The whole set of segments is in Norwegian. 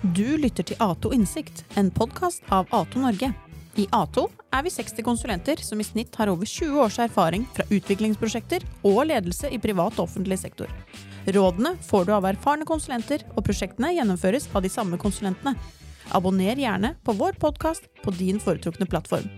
Du lytter til Ato Innsikt, en podkast av Ato Norge. I Ato er vi 60 konsulenter som i snitt har over 20 års erfaring fra utviklingsprosjekter og ledelse i privat og offentlig sektor. Rådene får du av erfarne konsulenter, og prosjektene gjennomføres av de samme konsulentene. Abonner gjerne på vår podkast på din foretrukne plattform.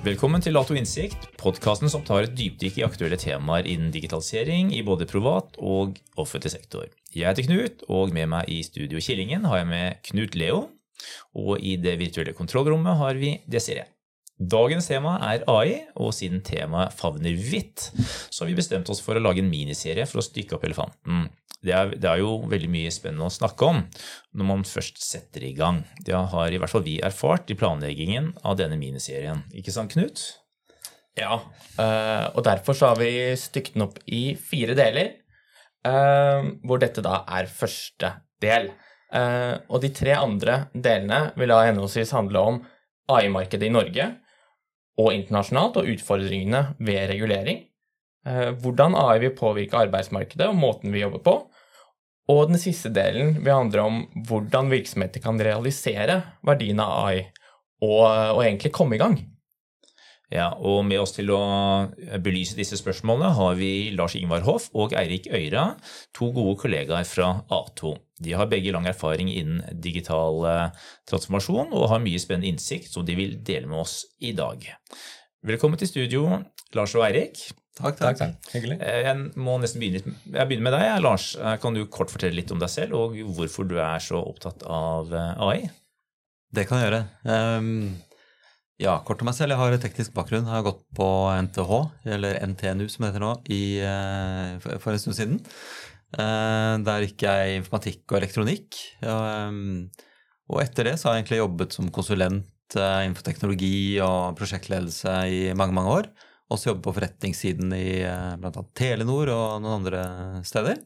Velkommen til Lato Innsikt, podkasten som tar et dypdykk i aktuelle temaer innen digitalisering i både privat og offentlig sektor. Jeg heter Knut, og med meg i studio Killingen har jeg med Knut Leo. Og i det virtuelle kontrollrommet har vi Desiree. Dagens tema er AI, og siden temaet favner vidt, så har vi bestemt oss for å lage en miniserie for å stykke opp elefanten. Det er, det er, jo veldig mye spennende å snakke om når man først setter i gang. Det har i hvert fall vi erfart i planleggingen av denne miniserien. Ikke sant, Knut? Ja, eh, og derfor så har vi stykket den opp i fire deler, eh, hvor dette da er første del. Eh, og de tre andre delene vil da henholdsvis handle om AI-markedet i Norge, og internasjonalt, og utfordringene ved regulering. Eh, hvordan AI vil påvirke arbeidsmarkedet og måten vi jobber på. Og den siste delen vil handle om hvordan virksomheter kan realisere verdien av AI, og, og egentlig komme i gang. Ja, og Med oss til å belyse disse spørsmålene har vi Lars Ingvar Hoff og Eirik Øyra, to gode kollegaer fra A2. De har begge lang erfaring innen digital eh, transformasjon og har mye spennende innsikt som de vil dele med oss i dag. Velkommen til studio, Lars og Eirik. Takk, takk. takk. Hyggelig. Eh, jeg må nesten begynne, jeg begynner med deg, Lars. Eh, kan du kort fortelle litt om deg selv, og hvorfor du er så opptatt av AI? Det kan jeg gjøre. Um, ja, kort om meg selv. Jeg har teknisk bakgrunn. Jeg har gått på NTH, eller NTNU som det heter nå, i, for en stund siden. Eh, der gikk jeg informatikk og elektronikk. Og etter det så har jeg egentlig jobbet som konsulent eh, innenfor teknologi og prosjektledelse i mange, mange år. Også jobbet på forretningssiden i eh, bl.a. Telenor og noen andre steder.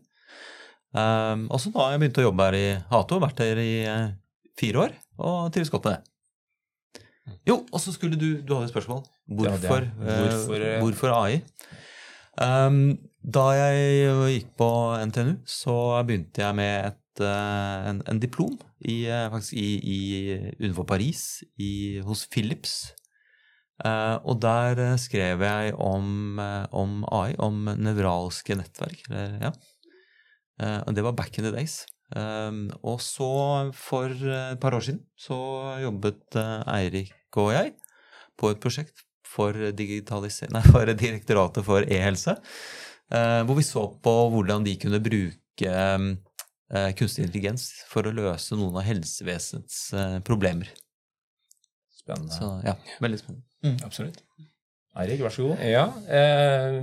Og så nå har jeg begynt å jobbe her i Hato, vært her i fire år og trives godt med det. Jo, og så skulle du Du hadde et spørsmål. Hvorfor, ja, hvorfor, hvorfor AI? Um, da jeg gikk på NTNU, så begynte jeg med et, eh, en, en, diplom i, eh, faktisk i, i, utenfor Paris, i, hos Philips. Uh, og der skrev jeg om, om AI, om nevralske nettverk. Eller, ja. uh, det var back in the days. Um, og så, for et par år siden, så jobbet Eirik og jeg på et prosjekt for, nei, for Direktoratet for e-helse. Eh, hvor vi så på hvordan de kunne bruke eh, kunstig intelligens for å løse noen av helsevesenets eh, problemer. Spennende. Så, ja, veldig spennende. Mm, absolutt. Eirik, vær så god. Ja, eh,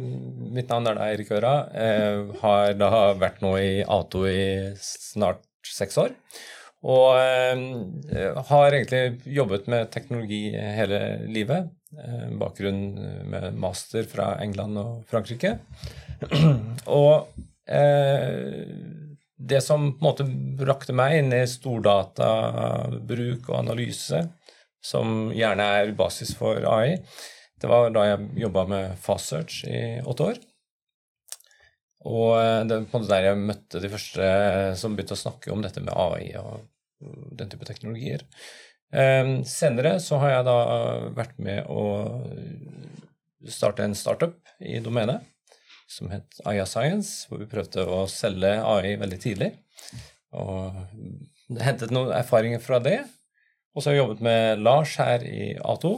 mitt navn er da Eirik Øra. Eh, har da vært nå i Ato i snart seks år. Og eh, har egentlig jobbet med teknologi hele livet. Eh, bakgrunn med master fra England og Frankrike. Og eh, det som på en måte brakte meg inn i stordatabruk og analyse, som gjerne er basis for AI, det var da jeg jobba med Fast Search i åtte år. Og eh, det var på en måte der jeg møtte de første som begynte å snakke om dette med AI og den type teknologier. Eh, senere så har jeg da vært med å starte en startup i domenet som het Aya Science, hvor vi prøvde å selge AI veldig tidlig. Og hentet noen erfaringer fra det. Og så har jeg jobbet med Lars her i A2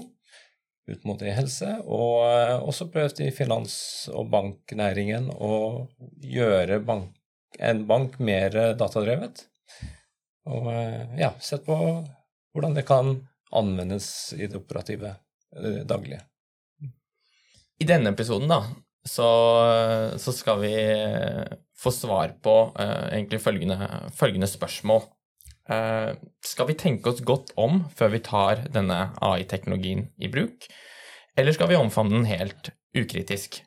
ut mot e-helse, og også prøvd i finans- og banknæringen å gjøre bank, en bank mer datadrevet. Og ja, sett på hvordan det kan anvendes i det operative det daglige. I denne episoden da, så, så, skal vi få svar på uh, egentlig følgende, følgende spørsmål. Uh, skal vi tenke oss godt om før vi tar denne AI-teknologien i bruk, eller skal vi omfavne den helt ukritisk?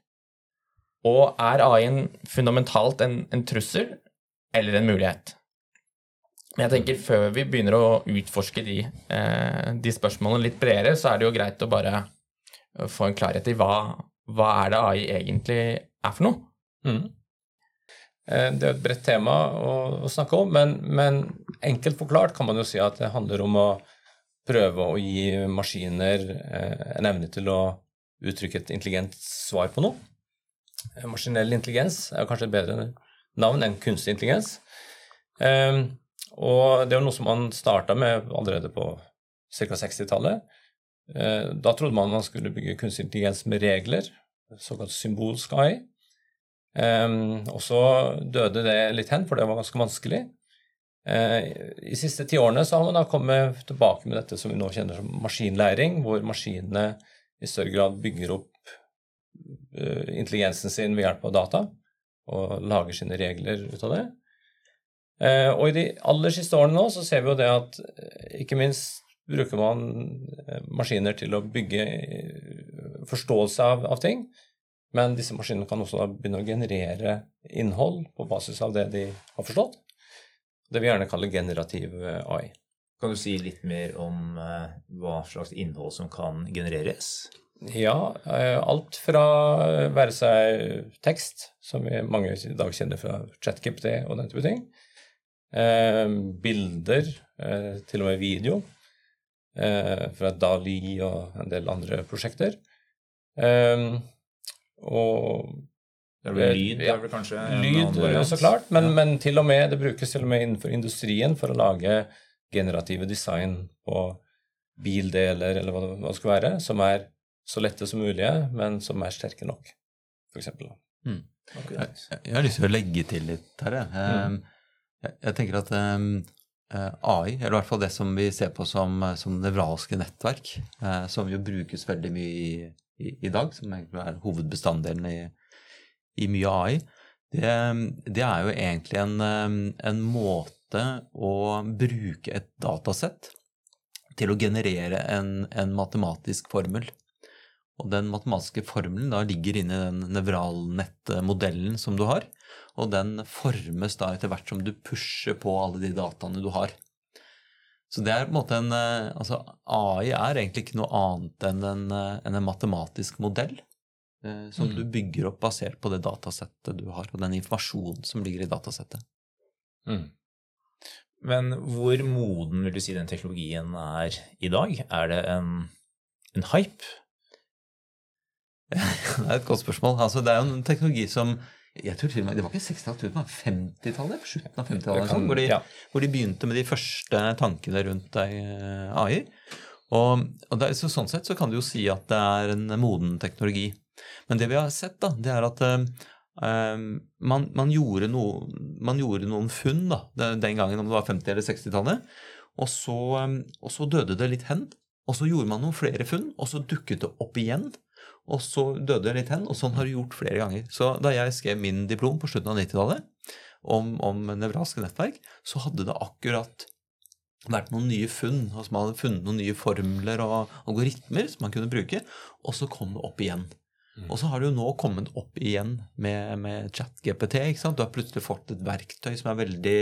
Og er AI-en fundamentalt en, en, trussel eller en mulighet? Men jeg tenker før vi begynner å utforske de, eh, de spørsmålene litt bredere, så er det jo greit å bare få en klarhet i hva, hva er det AI egentlig er for noe. Mm. Eh, Det er et bredt tema å, å snakke om, men, men enkelt forklart kan man jo si at det handler om å prøve å gi maskiner eh, en evne til å uttrykke et intelligent svar på noe. Eh, Maskinell intelligens er kanskje et bedre navn enn kunstig intelligens. Eh, og det er noe som man starta med allerede på ca. 60-tallet. Eh, Da trodde man man skulle bygge kunstig intelligens med regler, såkalt symbolsk AI. Um, og så døde det litt hen, for det var ganske vanskelig. Eh, I de siste så har man da kommet tilbake med dette som vi nå kjenner som maskinlæring, hvor maskinene i større grad bygger opp eh, intelligensen sin ved hjelp av data og lager sine regler ut av det. Eh, og i de aller siste årene nå så ser vi jo det at eh, ikke minst bruker man eh, maskiner til å bygge forståelse av, av ting. Men disse maskinene kan også begynne å generere innhold på basis av det de har forstått. Det vi gjerne kaller generativ AI. Kan du si litt mer om hva slags innhold som kan genereres? Ja, alt fra være seg tekst, som vi mange i dag kjenner fra ChatGPT og den type ting, bilder, eh, til og med video, eh, fra Dali og en del andre prosjekter. Eh, og Det er vel lyd? Ja, er vel kanskje Lyd, så klart, men, men til og med, det brukes til og med innenfor industrien for å lage generative design på bildeler, eller hva det, hva det skal være, som er så lette som mulig, men som er sterke nok, for eksempel. Okay. Jeg, jeg har lyst til å legge til litt her. Jeg, Mm. Jeg, tenker at um, eh, AI, eller i hvert fall det som vi ser på som, som nevralske nettverk, eh, som jo brukes veldig mye i, i, i dag, som egentlig er hovedbestanddelen i, i mye AI, det, det er jo egentlig en, en måte å bruke et datasett til å generere en, en matematisk formel. Og den matematiske formelen da ligger inni den nevralnettmodellen som du har, og den formes da etter hvert som du pusher på alle de dataene du har. Så det er på en måte en eh, Altså AI er egentlig ikke noe annet enn en, eh, en matematisk modell eh, som Mm. du bygger opp basert på det datasettet du har, og den informasjonen som ligger i datasettet. Mm. Men hvor moden vil du si den teknologien er i dag? Er det en, en hype? Det er et godt spørsmål. Altså, det er jo en teknologi som jeg tror til og med, Det var ikke 60-tallet, det var 50-tallet? på Slutten av 50-tallet, sånn, hvor, de, ja. hvor de begynte med de første tankene rundt eh, AI. Og, og er- så sånn sett så kan du jo si at det er en moden teknologi. Men det vi har sett, da, det er at eh, man, man, gjorde no, man gjorde noen funn da, den gangen, om det var 50- eller 60-tallet, og, så, og så døde det litt hen. Og så gjorde man noen flere funn, og så dukket det opp igjen. Og så døde det litt hen, og sånn har det gjort flere ganger. Så da jeg skrev min diplom på slutten av 90-tallet om, om nevralske nettverk, så hadde det akkurat vært noen nye funn. Altså man hadde funnet noen nye formler og algoritmer som man kunne bruke, og så kom det opp igjen. Og så har det jo nå kommet opp igjen med, med ChatGPT. ikke sant? Du har plutselig fått et verktøy som er veldig,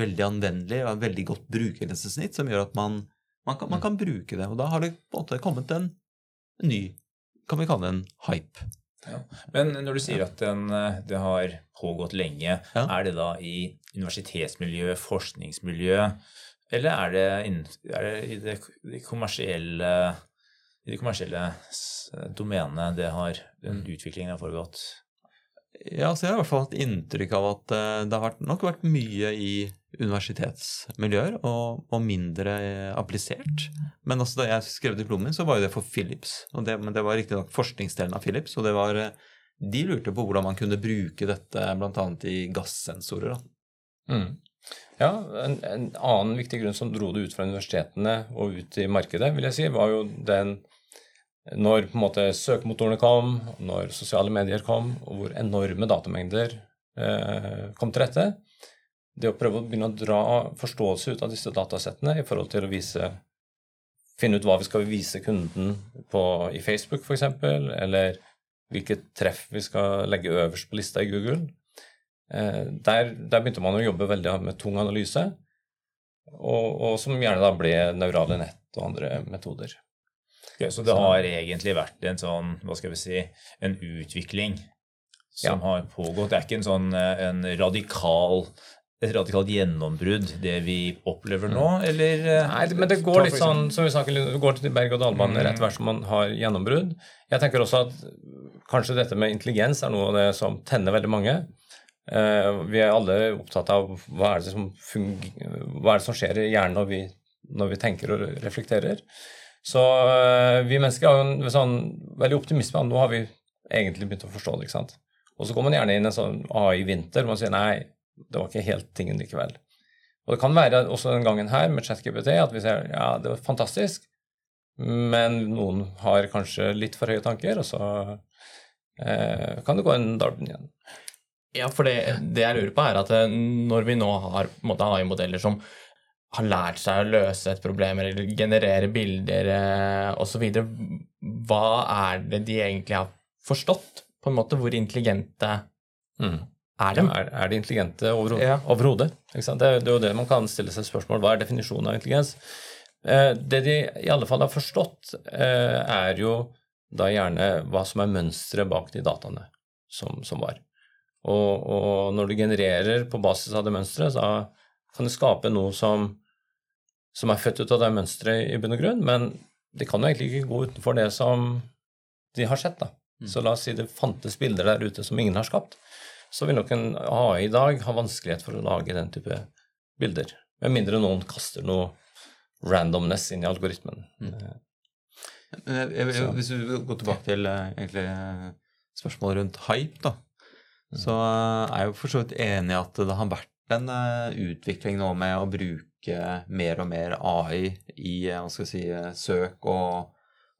veldig anvendelig og et veldig godt brukergrensesnitt, som gjør at man, man, kan, man kan bruke det. Og da har det på en måte kommet en ny, kan vi kalle en hype. Men når du sier at den, eh, det har pågått lenge, Ja. er det da i universitetsmiljø, forskningsmiljø, eller er det, innen- er det i det, det kommersielle i det kommersielle domenet det har, den utviklingen har foregått? Ja, så jeg har i hvert fall hatt inntrykk av at eh, det har nok vært mye i universitetsmiljøer, og, og mindre eh, applisert. Men altså, da jeg skrev diplomet, så var jo det for Philips. Det, men det var riktignok forskningsdelen av Philips, og det var eh, De lurte på hvordan man kunne bruke dette bl.a. i gassensorer. Mm. Ja, en, en annen viktig grunn som dro det ut fra universitetene og ut i markedet, vil jeg si, var jo den når på en måte søkemotorene kom, når sosiale medier kom, og hvor enorme datamengder eh, kom til rette. Det å prøve å begynne å dra forståelse ut av disse datasettene i forhold til å vise Finne ut hva vi skal vise kunden på, i Facebook, f.eks., eller hvilket treff vi skal legge øverst på lista i Google. Eh, der, der begynte man å jobbe veldig med tung analyse. og, og som gjerne da ble neurale nett og andre metoder. Okay, så det har egentlig vært en sånn, hva skal vi si, en utvikling som har pågått. Det er ikke en sånn eh, en radikal et radikalt gjennombrudd, det vi opplever nå, eller? eh, Nei, men det går litt sånn, som vi snakker, det går til berg-og-dal-bane Mm. rett hvert som man har gjennombrudd. Jeg tenker også at kanskje dette med intelligens er noe av det som tenner veldig mange. Eh, vi er alle opptatt av hva er det som, hva er det som skjer i hjernen når vi, når vi tenker og reflekterer. Så eh, vi mennesker har jo en sånn veldig optimisme. Nå har vi egentlig begynt å forstå det. ikke sant? Og så går man gjerne inn i en sånn AI-vinter hvor man sier nei, det var ikke helt tingen likevel. Og det kan være også den gangen her med ChatGPT at vi ser ja, det var fantastisk, men noen har kanskje litt for høye tanker, og så eh, kan det gå en darden igjen. Ja, for det, det jeg lurer på, er at eh, når vi nå har AI-modeller som har lært seg å løse et problem eller generere bilder eh, osv., hva er det de egentlig har forstått? På en måte, Hvor intelligente Mm. Er Ja, de? er, er de intelligente overhodet? Ja. Det, er- det er jo det man kan stille seg spørsmål hva er definisjonen av intelligens. Eh, det de i alle fall har forstått, eh, er jo da gjerne hva som er mønsteret bak de dataene som, som var. Og, og når du genererer på basis av det mønsteret, så kan du skape noe som, som er født ut av det mønsteret i bunn og grunn, men det kan jo egentlig ikke gå utenfor det som de har sett. da. Så la oss si det fantes bilder der ute som ingen har skapt så vil nok en AI i dag ha vanskelighet for å lage den type bilder. Med mindre noen kaster noe randomness inn i algoritmen. Mm. Jeg, jeg- jeg- Hvis vi går tilbake til eh, egentlig eh, spørsmålet rundt hype, da, Mm. så eh, er jeg jo for så vidt enig i at det har vært en eh, utvikling nå med å bruke mer og mer AI i eh, hva skal jeg si, eh, søk og,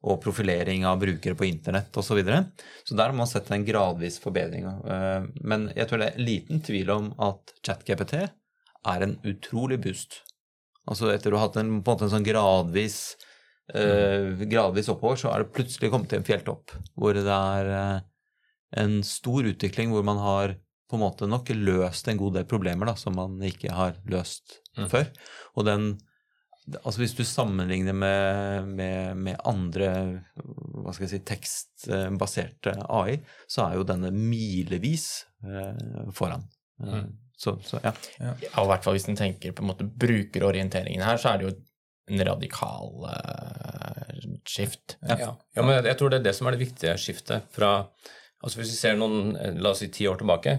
og profilering av brukere på internett osv. Så, videre. så der har man sett en gradvis forbedring. eh, Men jeg tror det er liten tvil om at ChatGPT er en utrolig boost. Altså etter å ha hatt en, på en måte en sånn gradvis eh, gradvis oppover, så er det plutselig kommet til en fjelltopp hvor det er eh, en stor utvikling hvor man har på en måte nok løst en god del problemer da, som man ikke har løst Mm. før. Og den Altså hvis du sammenligner med, med, med andre hva skal jeg si, tekstbaserte AI, så er jo denne milevis eh, foran. Eh, Mm. Så, så ja. Ja, og i hvert fall hvis en tenker på en måte brukerorienteringen her, så er det jo en radikal eh, skift. Ja. ja, men jeg, jeg tror det er det som er det viktige skiftet fra altså Hvis vi ser noen, la oss si ti år tilbake,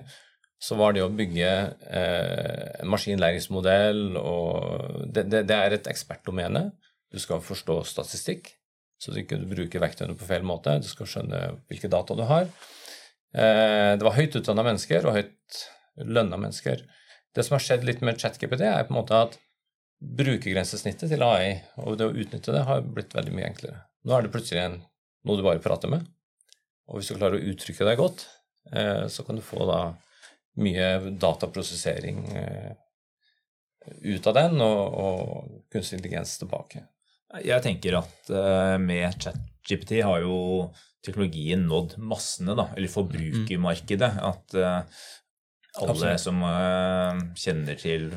så var det å bygge eh, en maskinlæringsmodell og det, det, det er et ekspertdomene. Du skal forstå statistikk, så du ikke bruker verktøyene på feil måte. Du skal skjønne hvilke data du har. Eh, det var høyt utdanna mennesker og høyt lønna mennesker. Det som har skjedd litt med ChatGPT, er på en måte at brukergrensesnittet til AI og det å utnytte det har blitt veldig mye enklere. Nå er det plutselig en, noe du bare prater med, og hvis du klarer å uttrykke deg godt, eh, så kan du få da mye dataprosessering eh, ut av den, og, og kunstig intelligens tilbake. Jeg tenker at eh, med ChatGPT har jo teknologien nådd massene, da, eller forbrukermarkedet. At eh, alle Absolutt. som kjenner til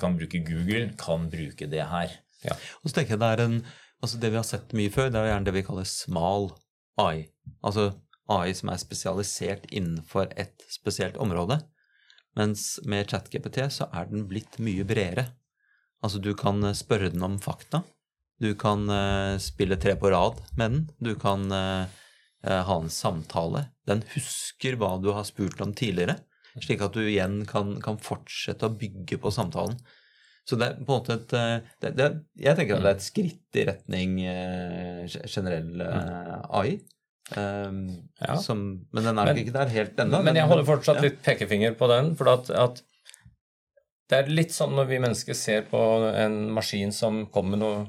kan bruke Google, kan bruke det her. Og så tenker jeg det er en Altså det vi har sett mye før, det er gjerne det vi kaller smal AI. Altså AI som er spesialisert innenfor et spesielt område. Mens med ChatGPT så er den blitt mye bredere. Altså du kan eh, spørre den om fakta. Du kan eh, spille tre på rad med den. Du kan eh, ha en samtale. Den husker hva du har spurt om tidligere, slik at du igjen kan, kan fortsette å bygge på samtalen. Så det er på en måte et det, det, Jeg tenker at det er et skritt i retning generell AI. Um, Ja. som, men den er Men- ikke der helt ennå. Men jeg holder fortsatt ja. litt pekefinger på den, for at, at det er litt sånn når vi mennesker ser på en maskin som kommer med noe,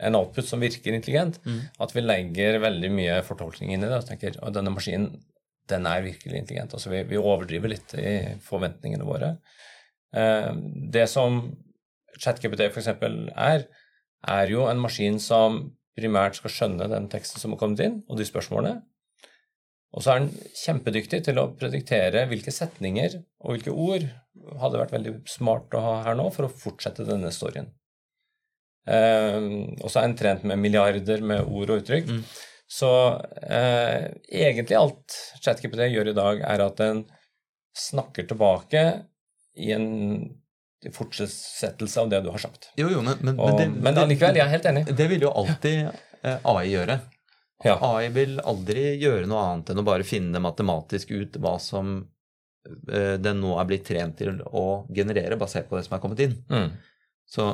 en output som virker intelligent, Mm. at vi legger veldig mye fortolkning inn i det og tenker at denne maskinen den er virkelig intelligent. Altså vi, vi overdriver litt i forventningene våre. Eh, det som ChatGPT f.eks. er, er jo en maskin som primært skal skjønne den teksten som har kommet inn, og de spørsmålene. Og så er han kjempedyktig til å prediktere hvilke setninger og hvilke ord hadde vært veldig smart å ha her nå for å fortsette denne storyen. Eh, og så er han trent med milliarder med ord og uttrykk. Mm. Så eh, egentlig alt ChatGPT gjør i dag, er at den snakker tilbake i en fortsettelse av det du har sagt. Jo, jo, men, men, Og, det, men allikevel, jeg er helt enig. Det vil jo alltid eh, AI gjøre. Ja. AI vil aldri gjøre noe annet enn å bare finne matematisk ut hva som eh, den nå er blitt trent til å generere, basert på det som er kommet inn. Mm. Så,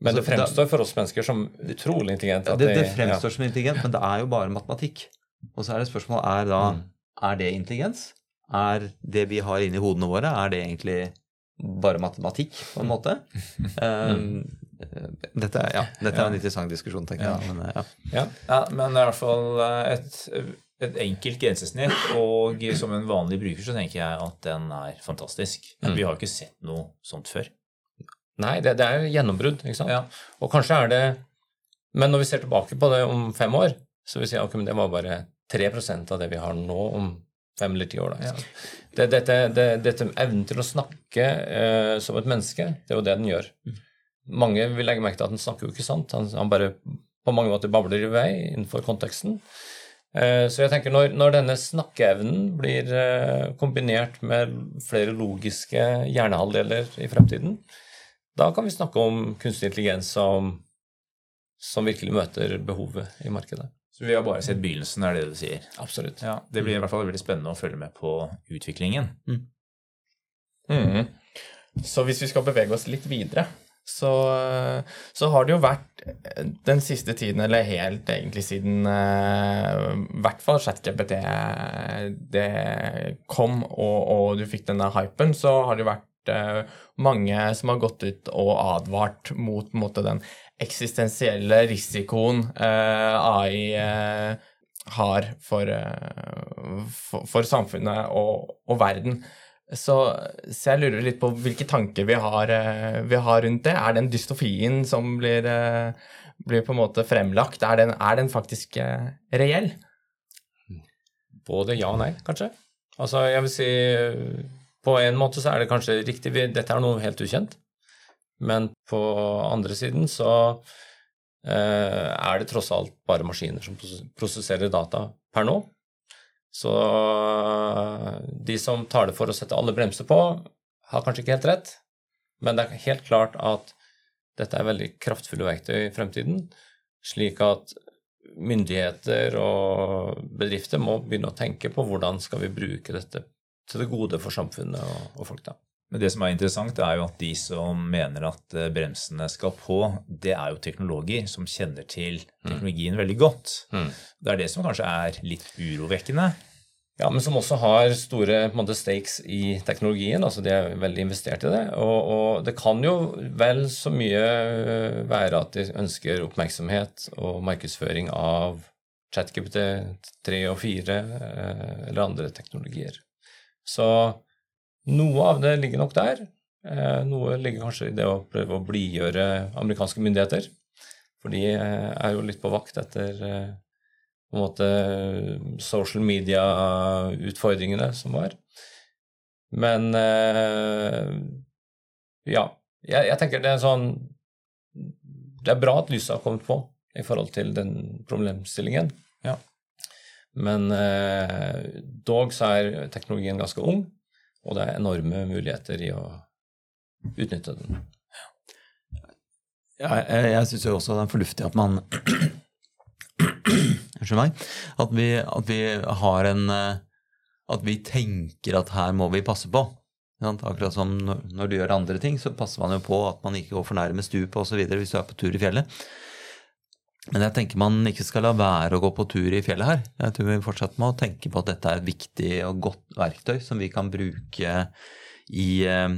Men det fremstår fremstår for oss mennesker som utrolig intelligent. da, det, det ja. fremstår som intelligent, men det er jo bare matematikk. Og så er det spørsmålet er da Mm. Er det intelligens? Er det vi har inni hodene våre, er det egentlig bare matematikk, på en måte? Um, dette, er, ja, dette er en interessant diskusjon, tenker jeg. Men, ja. Ja. Ja, men det er i hvert fall eh, et, et enkelt grensesnitt, og som en vanlig bruker så tenker jeg at den er fantastisk. Mm. Vi har jo ikke sett noe sånt før. Nei, det, det er gjennombrudd, ikke sant? Ja. Og kanskje er det Men når vi ser tilbake på det om fem år, så vil vi si at det var bare 3% av det vi har nå om fem eller ti år. Da. Det, dette, det, dette evnen til å snakke eh, som et menneske, det er jo det den gjør. Mange vil legge merke til at den snakker jo ikke sant. Han, han bare på mange måter babler i vei innenfor konteksten. Eh, så jeg tenker når, når denne snakkeevnen blir eh, kombinert med flere logiske hjernehalvdeler i fremtiden, da kan vi snakke om kunstig intelligens som, som virkelig møter behovet i markedet. Så vi har bare sett begynnelsen, er det det du sier. Absolutt. Ja, Det blir i hvert fall veldig spennende å følge med på utviklingen. Mhm. Så hvis vi skal bevege oss litt videre, så, så har det jo vært den siste tiden, eller helt egentlig siden eh, i hvert fall ChatGPT det kom, og, og du fikk denne hypen, så har det jo vært mange som har gått ut og advart mot måte, den eksistensielle risikoen eh, AI eh, har for, eh, for, for samfunnet og, og verden. Så, så jeg lurer litt på hvilke tanker vi har, eh, vi har rundt det. Er den dystofien som blir, eh, blir på en måte fremlagt, er den, er den faktisk eh, reell? Både ja og nei, kanskje. Altså, jeg vil si På en måte så er det kanskje riktig, dette er noe helt ukjent. Men på andre siden så eh, er det tross alt bare maskiner som prosesserer data per nå. Så de som tar det for å sette alle bremser på, har kanskje ikke helt rett. Men det er helt klart at dette er veldig kraftfulle verktøy i fremtiden, slik at myndigheter og bedrifter må begynne å tenke på hvordan skal vi bruke dette til det gode for samfunnet og, og folk. da. Men det som er interessant, er jo at de som mener at eh, bremsene skal på, det er jo teknologer som kjenner til teknologien veldig godt. Det er det som kanskje er litt urovekkende. Ja, men som også har store måte, stakes i teknologien. altså De er veldig investert i det. Og, og det kan jo vel så mye øh, være at de ønsker oppmerksomhet og markedsføring av ChatGPT 3 og 4 øh, eller andre teknologier. Så noe av det ligger nok der. Eh, Noe ligger kanskje i det å prøve å blidgjøre amerikanske myndigheter. For de eh, er jo litt på vakt etter eh, på en måte social media-utfordringene som var. Men ja. Jeg, jeg tenker det er sånn Det er bra at lyset har kommet på i forhold til den problemstillingen. Ja. Men eh, dog så er teknologien ganske ung, og det er enorme muligheter i å utnytte den. Ja, jeg jeg syns jo også det er fornuftig at man Unnskyld meg. At vi, at vi har en eh, At vi tenker at her må vi passe på. Akkurat som når, når du gjør andre ting, så passer man jo på at man ikke går for nærme stupet osv. hvis du er på tur i fjellet. Men jeg tenker man ikke skal la være å gå på tur i fjellet her. Jeg tror vi fortsatt må tenke på at dette er et viktig og godt verktøy som vi kan bruke i eh,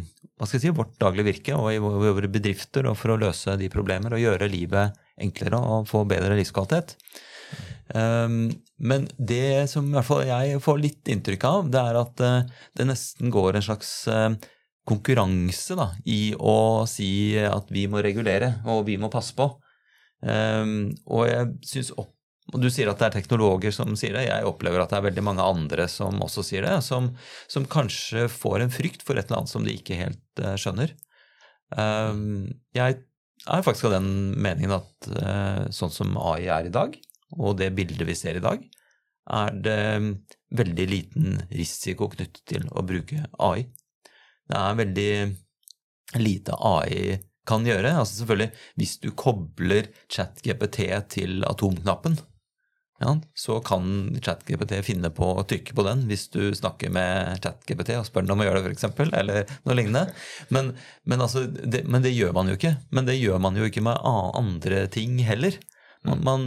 hva skal jeg si, vårt daglige virke og i våre bedrifter og for å løse de problemer og gjøre livet enklere og få bedre livskvalitet. Um, men det som i hvert fall jeg får litt inntrykk av, det er at eh, det nesten går en slags eh, konkurranse da, i å si at vi må regulere og vi må passe på. Um, og jeg syns og Du sier at det er teknologer som sier det. Jeg opplever at det er veldig mange andre som også sier det. Som, som kanskje får en frykt for et eller annet som de ikke helt uh, skjønner. Um, jeg er faktisk av den meningen at uh, sånn som AI er i dag, og det bildet vi ser i dag, er det veldig liten risiko knyttet til å bruke AI. Det er veldig lite AI kan gjøre. Altså selvfølgelig, Hvis du kobler ChatGPT til atomknappen, ja, så kan ChatGPT finne på å trykke på den hvis du snakker med ChatGPT og spør den om å gjøre det, f.eks., eller noe lignende. Men, men, altså, det, men, det, gjør man jo ikke. Men det gjør man jo ikke med andre ting heller. Man, man,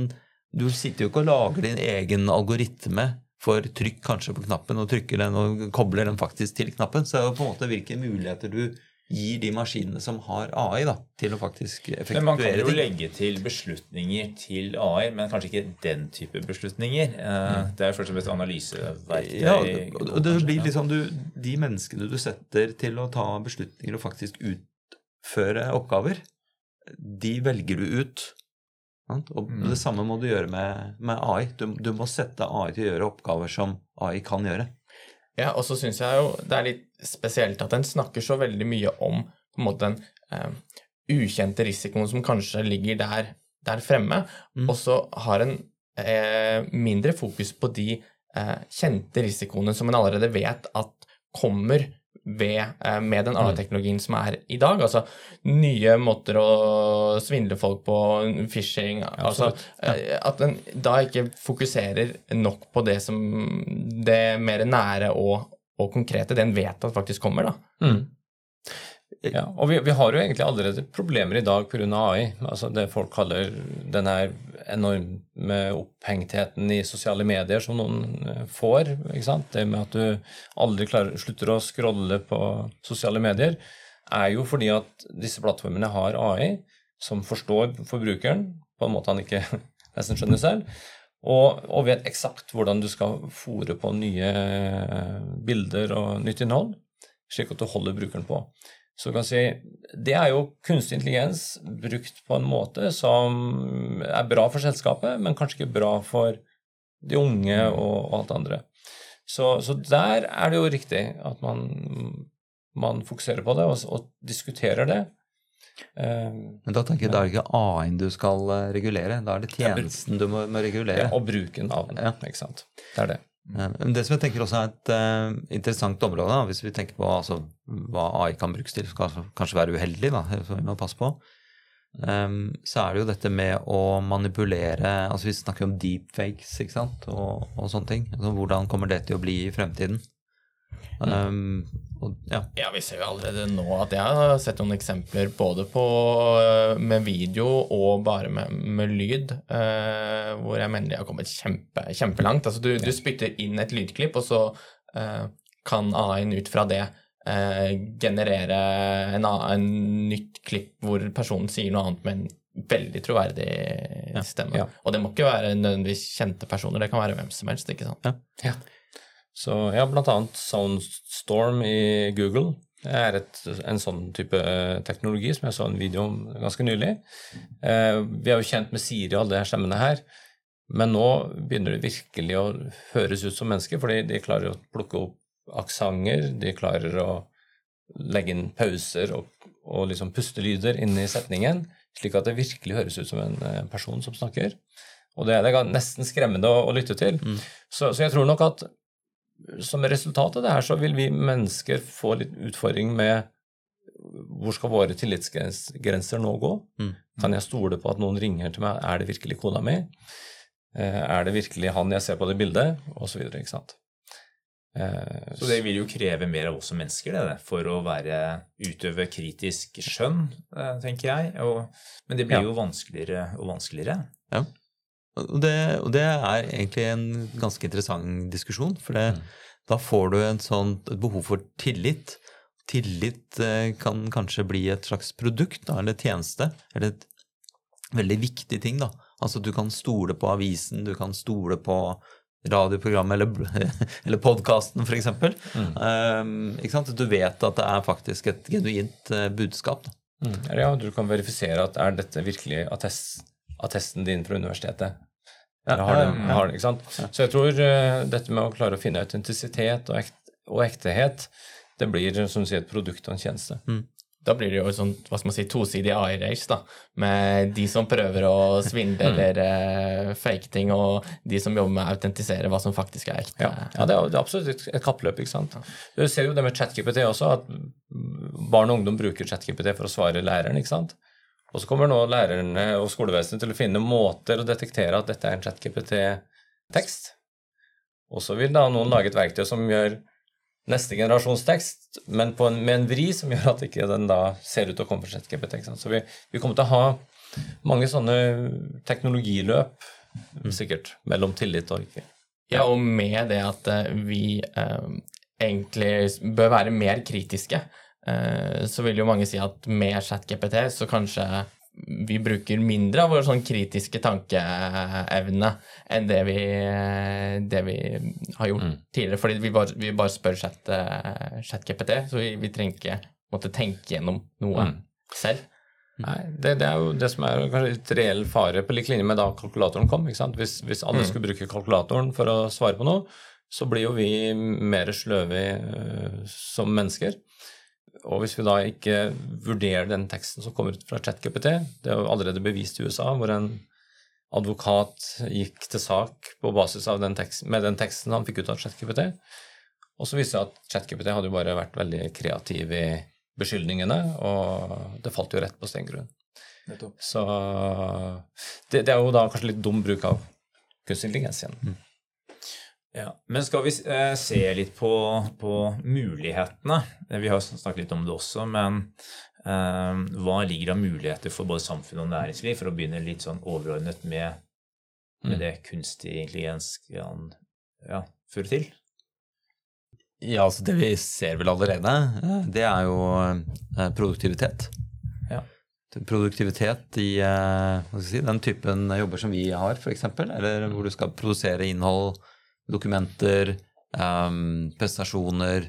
du sitter jo ikke og lager din egen algoritme for trykk kanskje på knappen, og trykker den og kobler den faktisk til knappen. Så det er jo på en måte hvilke muligheter du gir de maskinene som har AI, da, til å faktisk effektuere ting. Men man kan jo legge til beslutninger til AI, men kanskje ikke den type beslutninger. Eh, mm. Det er først og fremst analyseverktøy. Ja, og det blir liksom du, De menneskene du setter til å ta beslutninger og faktisk utføre oppgaver, de velger du ut. Og mm. Det samme må du gjøre med, med AI. Du, du må sette AI til å gjøre oppgaver som AI kan gjøre. Ja, og så syns jeg jo det er litt spesielt at en snakker så veldig mye om på en måte den eh, ukjente risikoen som kanskje ligger der, der fremme, mm. og så har en eh, mindre fokus på de eh, kjente risikoene som en allerede vet at kommer ved, eh, med den AI-teknologien som er i dag. Altså nye måter å svindle folk på, phishing altså, ja. At en da ikke fokuserer nok på det som det mer nære og, og konkrete, det en vet at faktisk kommer. da. Mm. Ja, og vi, vi, har jo egentlig allerede problemer i dag pga. AI. Altså det folk kaller den her enorme opphengtheten i sosiale medier som noen eh, får. Det med at du aldri klarer, slutter å scrolle på sosiale medier, er jo fordi at disse plattformene har AI som forstår forbrukeren på en måte han ikke nesten skjønner selv, og, og vet eksakt hvordan du skal fòre på nye bilder og nytt innhold, slik at du holder brukeren på. Så kan si, Det er jo kunstig intelligens brukt på en måte som er bra for selskapet, men kanskje ikke bra for de unge mm. og, og alt andre. Så, så, der er det jo riktig at man, man fokuserer på det og, og diskuterer det. Uh, men da tenker jeg, da er det ikke A-en du skal eh, regulere, da er det tjenesten du må, må regulere. Ja, og bruken av den. Ja. ikke sant. Det er det. Men det som jeg tenker også er et uh, interessant område, da, hvis vi tenker på altså, hva AI kan brukes til, skal kanskje være uheldig, da, så vi må passe på, um, så er det jo dette med å manipulere altså Vi snakker om deepfakes ikke sant, og, og sånne ting. Altså, hvordan kommer det til å bli i fremtiden? Um, og, ja. ja. vi ser jo allerede nå at jeg har sett noen eksempler både på, eh, med video og bare med, med lyd, uh, hvor jeg mener de har kommet kjempe, kjempelangt. Altså, du, du, spytter inn et lydklipp, og så uh, kan AI-en ut fra det uh, generere en, en, nytt klipp hvor personen sier noe annet med en veldig troverdig stemme. Ja. Og det må ikke være nødvendigvis kjente personer, det kan være hvem som helst. ikke sant? Ja. Så ja, blant annet Soundstorm i Google er et, en sånn type eh, teknologi som jeg så en video om ganske nylig. Eh, vi er jo kjent med Siri og alle de her stemmene her, men nå begynner det virkelig å høres ut som mennesker, fordi de klarer å plukke opp aksenter, de klarer å legge inn pauser og, og liksom pustelyder inn i setningen, slik at det virkelig høres ut som en eh, person som snakker. Og det, det er nesten skremmende å, å lytte til. Mm. Så, så jeg tror nok at som resultat av det her så vil vi mennesker få litt utfordring med hvor skal våre tillitsgrenser nå gå? Mm. Kan jeg stole på at noen ringer til meg? Er det virkelig kona mi? Eh, er det virkelig han jeg ser på det bildet? Og så videre, ikke sant. Eh, så det vil jo kreve mer av oss som mennesker, det, for å være, utøve kritisk skjønn, eh, tenker jeg. Og, men det blir ja. jo vanskeligere og vanskeligere. Ja. Og det, og det, er egentlig en ganske interessant diskusjon, for det, mm. da får du en sånn, et behov for tillit. Tillit eh, kan kanskje bli et slags produkt da, eller tjeneste, eller et veldig viktig ting. da. Altså Du kan stole på avisen, du kan stole på radioprogrammet eller, eller podkasten, f.eks. Mm. Um, ikke sant? Du vet at det er faktisk et genuint uh, budskap. Da. Mm. Ja, du kan verifisere at er dette virkelig attest, attesten din fra universitetet. Ja, har den, har den, ikke sant? Så jeg tror uh, dette med å klare å finne autentisitet og, ekt, og ektehet, det blir som du sier, et produkt og en tjeneste. Da blir det jo sånn, hva skal man si, tosidig AI-race, da. Med de som prøver å svindle eller uh, fake ting, og de som jobber med å autentisere hva som faktisk er ekte. Ja, ja det, er, det er absolutt et, et kappløp. ikke sant? Du ser jo det med ChatGPT også, at barn og ungdom bruker ChatGPT for å svare læreren. ikke sant? Og så kommer nå lærerne og skolevesenet til å finne måter å detektere at dette er en ChatGPT-tekst. Og så vil da noen lage et verktøy som gjør neste generasjons tekst, men en, med en vri som gjør at ikke den da ser ut til å komme fra ChatGPT. Så vi, vi kommer til å ha mange sånne teknologiløp, sikkert, mellom tillit og ikke. Ja, og med det at eh, vi eh, egentlig bør være mer kritiske, så vil jo mange si at med ChatGPT så kanskje vi bruker mindre av vår sånn kritiske tankeevne enn det vi, det vi har gjort tidligere. Fordi vi bare, vi bare spør chat, eh, så vi, vi trenger ikke måtte tenke gjennom noe selv. Nei, det, det er jo det som er kanskje litt reell fare, på lik linje med da kalkulatoren kom. ikke sant? Hvis, hvis alle skulle bruke kalkulatoren for å svare på noe, så blir jo vi mer sløve øh, som mennesker. Og hvis vi da ikke vurderer den teksten som kommer ut fra ChatGPT Det er jo allerede bevist i USA, hvor en advokat gikk til sak på basis av den teksten, med den teksten han fikk ut av ChatGPT. Og så viste det at ChatGPT hadde jo bare vært veldig kreativ i beskyldningene, og det falt jo rett på steingrunn. Så det, det, er jo da kanskje litt dum bruk av kunstig intelligens igjen. Ja, Men skal vi eh, se litt på, på, mulighetene? Vi har snakket litt om det også, men eh, hva ligger av muligheter for både samfunn og næringsliv, for å begynne litt sånn overordnet med, med det kunstig intelligens kan ja, føre til? Ja, altså det vi ser vel allerede, eh, det er jo eh, produktivitet. Ja. Produktivitet i si, den typen jobber som vi har, f.eks., eller hvor du skal produsere innhold, dokumenter, um, presentasjoner,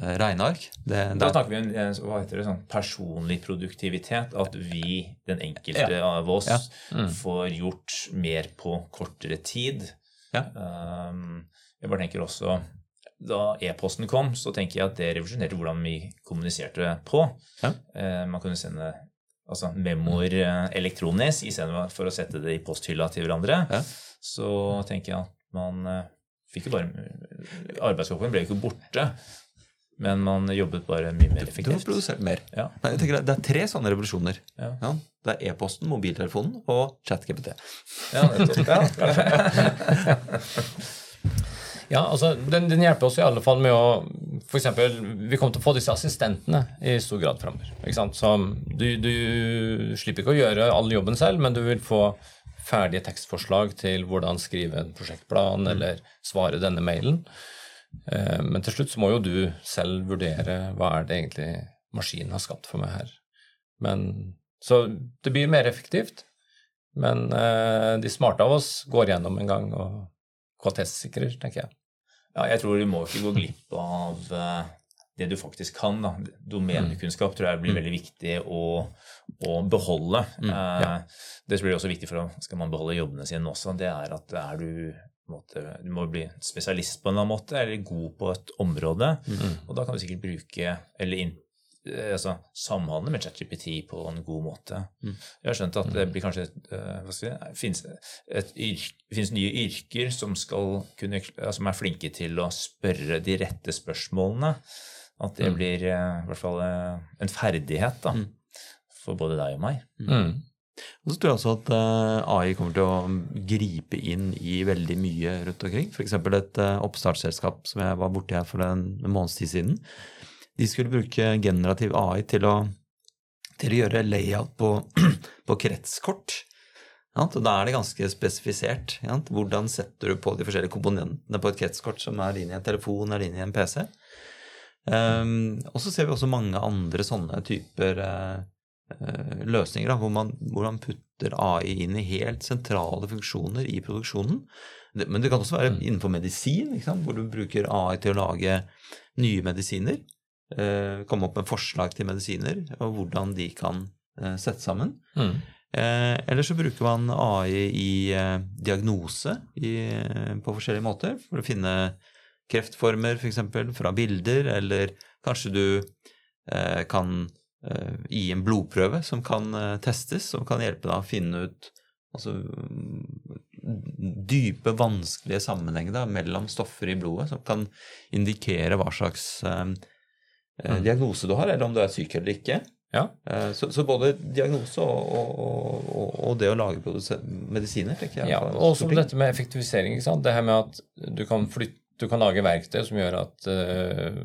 uh, regneark. Det, da snakker vi om hva heter det, sånn personlig produktivitet. At vi, den enkelte ja. av oss, ja. mm. får gjort mer på kortere tid. Ja. Um, jeg bare tenker også da e-posten kom, så tenker jeg at det revolusjonerte hvordan vi kommuniserte på. Uh, man kunne sende altså memoer uh, elektronisk istedenfor å sette det i posthylla til hverandre. Så tenker jeg at man fikk jo bare Arbeidsoppgaven ble jo ikke borte. Men man jobbet bare mye mer effektivt. Du har produsert mer. Ja. Nei, jeg tenker Det er tre sånne revolusjoner. Ja. Ja, det er e-posten, mobiltelefonen og ChatGPT. Ja, ja, altså, den, den, hjelper oss i alle fall med å for eksempel, Vi kommer til å få disse assistentene i stor grad framover. Du, du slipper ikke å gjøre all jobben selv, men du vil få ferdige tekstforslag til hvordan skrive en prosjektplan mm. eller svare denne mailen. Eh, men til slutt så må jo du selv vurdere hva er det egentlig maskinen har skapt for meg her. Men, så det blir mer effektivt. Men eh, de smarte av oss går gjennom en gang og kvalitetssikrer, tenker jeg. Ja, jeg tror du må ikke gå glipp av eh, det du faktisk kan. Da. Domenekunnskap tror jeg blir mm. veldig viktig å, å beholde. Mm, ja. Eh, det blir også viktig for å skal man beholde jobbene sine også. Det er at er du, måte, du må bli spesialist på en eller annen måte, eller god på et område. Mm. Og da kan du sikkert bruke eller in, eh, altså, samhandle med ChatGPT på en god måte. Mm. Jeg har skjønt at det blir kanskje eh, jeg, finnes, et yrke, finnes nye yrker som, kunne, som er flinke til å spørre de rette spørsmålene. At det mm. blir eh, i hvert fall eh, en ferdighet da, mm. for både deg og meg. Mm. Og så tror jeg også at eh, AI kommer til å gripe inn i veldig mye rundt omkring. F.eks. et oppstartsselskap som jeg var borti her for en, en måneds tid siden. De skulle bruke generativ AI til å, til å gjøre layout på, på kretskort. Ja, da er det ganske spesifisert. Ja, hvordan setter du på de forskjellige komponentene på et kretskort som er inne i en telefon eller inne i en PC. Um, og så ser vi også mange andre sånne typer uh, løsninger, da, hvor, man, hvor, man, putter AI inn i helt sentrale funksjoner i produksjonen. Det, men det kan også være mm. innenfor medisin, hvor du bruker AI til å lage nye medisiner. Uh, komme opp med forslag til medisiner og hvordan de kan uh, sette sammen. Mm. Eh, eller så bruker man AI i eh, diagnose i, på forskjellige måter for å finne kreftformer f.eks. fra bilder, eller kanskje du eh, kan eh, gi en blodprøve som kan eh, testes, som kan hjelpe deg å finne ut altså, dype, vanskelige sammenhenger da, mellom stoffer i blodet som kan indikere hva slags eh, mm. diagnose du har, eller om du er syk eller ikke. Ja. Eh, så, så, både diagnose og, og, og, og, det å lage medisiner tenker jeg. Ja, og også dette med effektivisering. Det her med at du kan, flytte, du kan lage verktøy som gjør at uh,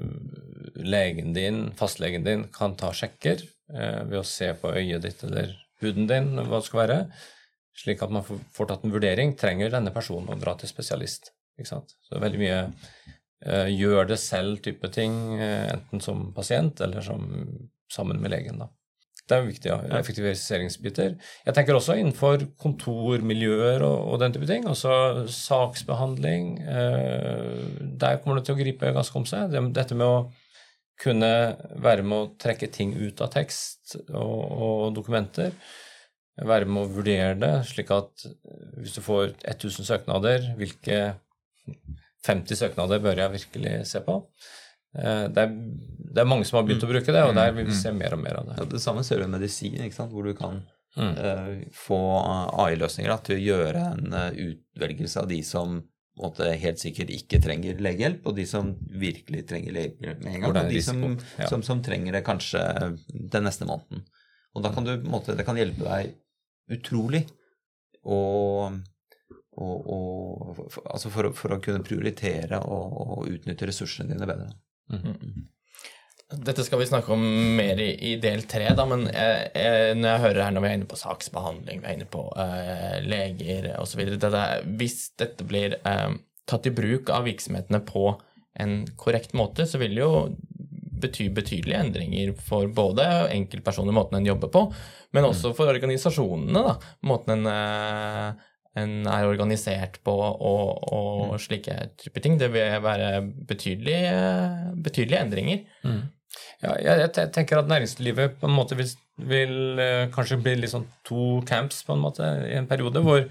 legen din, fastlegen din kan ta sjekker uh, ved å se på øyet ditt eller huden din, hva det skal være, slik at man får, tatt en vurdering. Trenger denne personen å dra til spesialist? Ikke sant? Så veldig mye uh, gjør det selv-type ting, enten som pasient eller som sammen med legen. Da. Det er jo viktig. ja, effektiviseringsbiter. Jeg tenker også innenfor kontormiljøer og, og den type ting. Altså saksbehandling. Eh, der kommer det til å gripe ganske om seg. Dette med å kunne være med å trekke ting ut av tekst og, og dokumenter. Være med å vurdere det, slik at hvis du får 1000 søknader, hvilke 50 søknader bør jeg virkelig se på? Eh, det er, det er, mange som har begynt å bruke det, og der vil vi se mer og mer av det. Ja, det samme ser du i medisin, hvor du kan mm. uh, få AI-løsninger til å gjøre en utvelgelse av de som måte, helt sikkert ikke trenger legehjelp, og de som virkelig trenger legehjelp med en gang, og de som, ja. som, som, trenger det kanskje den neste måneden. Og da kan du, måte, det kan hjelpe deg utrolig å og, og altså for, for, å kunne prioritere og, og utnytte ressursene dine bedre. Mm. Dette skal vi snakke om mer i, i del tre, da, men jeg, jeg, når jeg hører her når vi er inne på saksbehandling, vi er inne på uh, leger osv. Hvis dette blir uh, tatt i bruk av virksomhetene på en korrekt måte, så vil det jo bety betydelige endringer for både enkeltpersoner, måten en jobber på, men også for organisasjonene, da, måten en uh, en er organisert på og, og mm. slike typer ting. Det vil være betydelige, betydelige endringer. Mm. Ja, jeg, jeg, tenker at næringslivet på en måte vil, vil uh, kanskje bli liksom to camps på en måte i en periode, hvor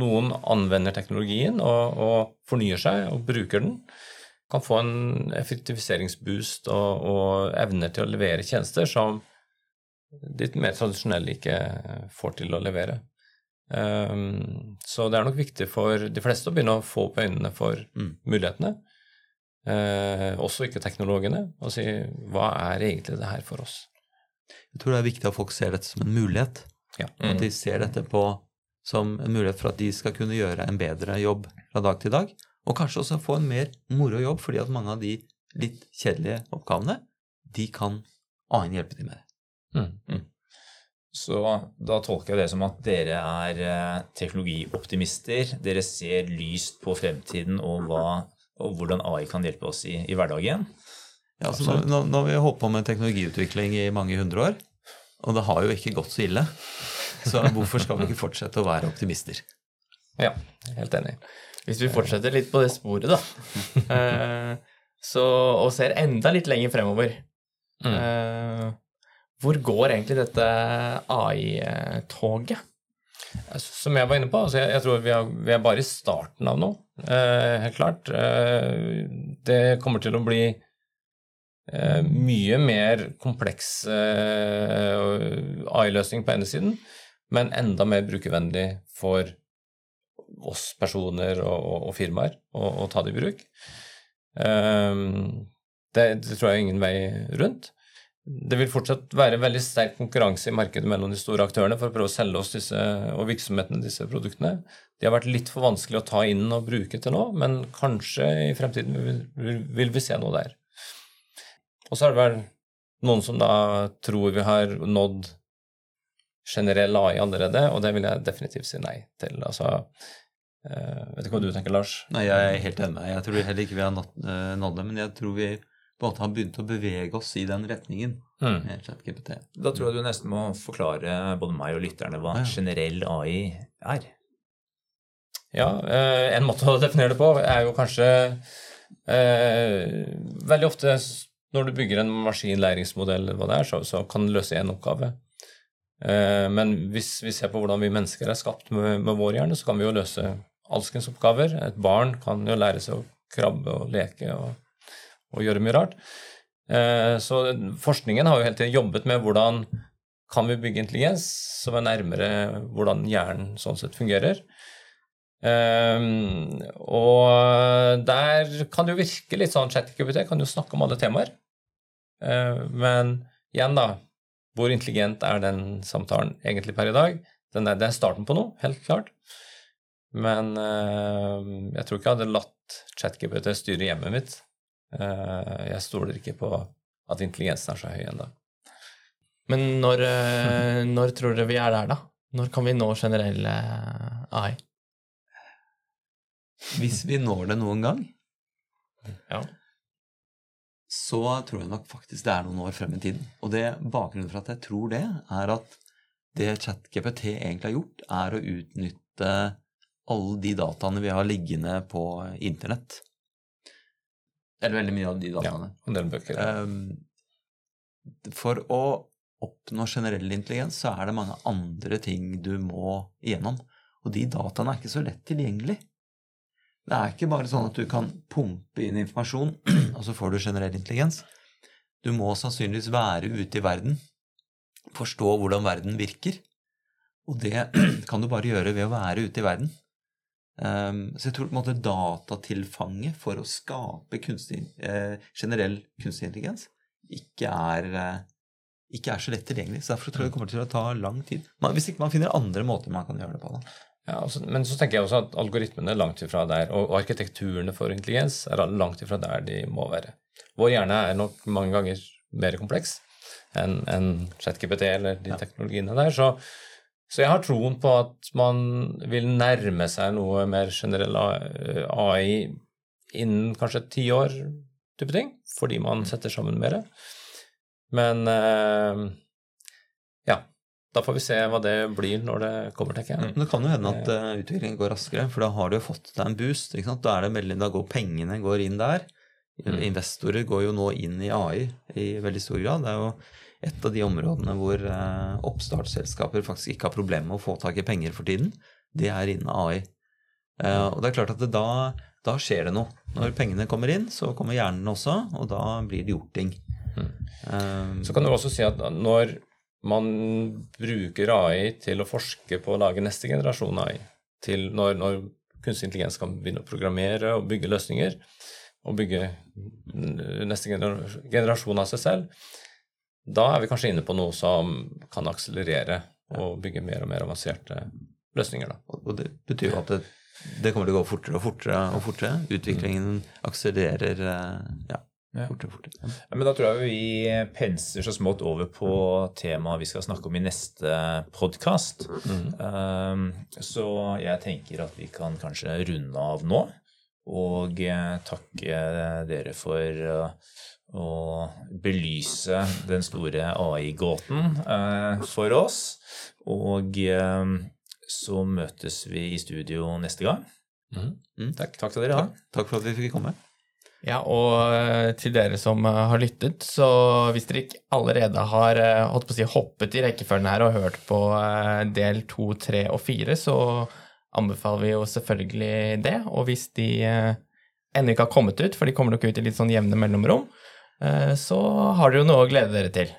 noen anvender teknologien og, og fornyer seg og bruker den. Kan få en effektiviseringsboost og, og evner til å levere tjenester som de mer tradisjonelle ikke får til å levere. Um, så det er nok viktig for de fleste å begynne å få opp øynene for mm. mulighetene. Uh, også ikke-teknologene, og si hva er egentlig det her for oss? Jeg tror det er viktig at folk ser dette som en mulighet. Ja. Mm. At de ser dette på som en mulighet for at de skal kunne gjøre en bedre jobb fra dag til dag. Og kanskje også få en mer moro jobb, fordi at mange av de litt kjedelige oppgavene, de kan annen hjelpe dem med det. Mm. Så da tolker jeg det som at dere er eh, teknologioptimister. Dere ser lyst på fremtiden og, hva, og hvordan AI kan hjelpe oss i, i hverdagen. Ja, altså nå, nå, nå, har vi holdt på med teknologiutvikling i mange hundre år, og det har jo ikke gått så ille. Så hvorfor skal vi ikke fortsette å være optimister? Ja, helt enig. Hvis vi fortsetter litt på det sporet, da, eh, så, og ser enda litt lenger fremover mm. Hvor går egentlig dette AI-toget? Som jeg var inne på, altså jeg, jeg, tror vi er, vi er, bare i starten av noe. Eh, helt klart. Eh, det kommer til å bli eh, mye mer kompleks eh, AI-løsning på ene siden, men enda mer brukervennlig for oss personer og, og, og firmaer å ta det i bruk. Eh, det, det tror jeg er ingen vei rundt det vil fortsatt være veldig sterk konkurranse i markedet mellom de store aktørene for å prøve å selge oss disse, og virksomhetene disse produktene. De har vært litt for vanskelig å ta inn og bruke til nå, men kanskje i fremtiden vil, vil, vi se noe der. Og så er det vel noen som da tror vi har nådd generell AI allerede, og det vil jeg definitivt si nei til. Altså, øh, vet ikke hva du tenker, Lars? Nei, Jeg er helt enig. Jeg tror heller ikke vi har nådd det, men jeg tror vi på en måte har begynt å bevege oss i den retningen. Mm. med ChatGPT. Da tror jeg du nesten må forklare både meg og lytterne hva ja. generell AI er. Ja, eh, en måte å definere det på er jo kanskje eh, Veldig ofte når du bygger en maskinlæringsmodell, hva det er, så, så kan du løse én oppgave. Eh, Men hvis vi ser på hvordan vi mennesker er skapt med, med vår hjerne, så kan vi jo løse alskens oppgaver. Et barn kan jo lære seg å krabbe og leke og, og gjøre mye rart. Eh, Så forskningen har jo hele tiden jobbet med hvordan kan vi bygge intelligens som er nærmere hvordan hjernen sånn sett fungerer. Um, og der kan det jo virke litt sånn ChatGPT kan jo snakke om alle temaer. Eh, men igjen, da. Hvor intelligent er den samtalen egentlig per i dag? Er, det er starten på noe, helt klart. Men eh, jeg tror ikke jeg hadde latt ChatGPT styre hjemmet mitt. Eh, jeg stoler ikke på at intelligensen er så høy ennå. Men når, eh, når tror dere vi er der, da? Når kan vi nå generell eh, AI? Hvis vi når det noen gang, Ja. så tror jeg nok faktisk det er noen år frem i tiden. Og det bakgrunnen for at jeg tror det, er at det ChatGPT egentlig har gjort, er å utnytte alle de dataene vi har liggende på internett. Eller veldig mye av de Ja, dataene. en del bøker. Um, For å oppnå generell intelligens så er det mange andre ting du må igjennom. Og de dataene er ikke så lett tilgjengelig. Det er ikke bare sånn at du kan pumpe inn informasjon, og så får du generell intelligens. Du må sannsynligvis være ute i verden, forstå hvordan verden virker. Og det kan du bare gjøre ved å være ute i verden. Ehm, så jeg tror på en måte datatilfanget for å skape kunstig, eh, generell kunstig intelligens ikke er, eh, ikke er så lett tilgjengelig. Så derfor tror jeg det kommer til å ta lang tid. Man, hvis ikke man finner andre måter man kan gjøre det på. Da. Ja, altså, men så tenker jeg også at algoritmene er langt ifra der, og og arkitekturene for intelligens er langt ifra der de må være. Vår hjerne er nok mange ganger mer kompleks enn en ChatGPT eller de teknologiene der. Så, så jeg har troen på at man vil nærme seg noe mer generell AI innen kanskje ti år, type ting, fordi man setter sammen mer. Men eh, ja, da får vi se hva det blir når det kommer, tenker jeg. Men det kan jo hende at eh, utviklingen går raskere, for da har du jo fått deg en boost. Da, det veldig, da går pengene går inn der. Investorer går jo nå inn i AI i veldig stor grad. Det er jo et av de områdene hvor eh, oppstartsselskaper faktisk ikke har problemer med å få tak i penger for tiden. Det er innen AI. Eh, og det er klart at det, da, da skjer det noe. Når pengene kommer inn, så kommer hjernen også, og da blir det gjort ting. Eh, Så kan du også si at når man bruker AI til å forske på å lage neste generasjon AI, til når, når kunstig intelligens kan begynne å programmere og bygge løsninger, og bygge neste generasjon av seg selv, da er vi kanskje inne på noe som kan akselerere og bygge mer og mer avanserte løsninger. Da. Og det betyr jo at det, det kommer til å gå fortere og fortere og fortere. Utviklingen akselererer eh, ja, fortere og fortere. Ja, men da tror jeg vi penser så smått over på temaet vi skal snakke om i neste podkast. så jeg tenker at vi kan kanskje runde av nå. Og eh, takke dere for å belyse den store AI-gåten eh, for oss. Og eh, så møtes vi i studio neste gang. Mm. Takk, takk til dere. Takk. Takk for at vi fikk komme. Ja, og eh, til dere som har lyttet, så hvis dere ikke allerede har holdt på å si, hoppet i rekkefølgen her og hørt på del to, tre og fire, så anbefaler vi jo selvfølgelig det. Og hvis de ennå ikke har kommet ut, for de kommer nok ut i litt sånn jevne mellomrom, så har dere jo noe å glede dere til.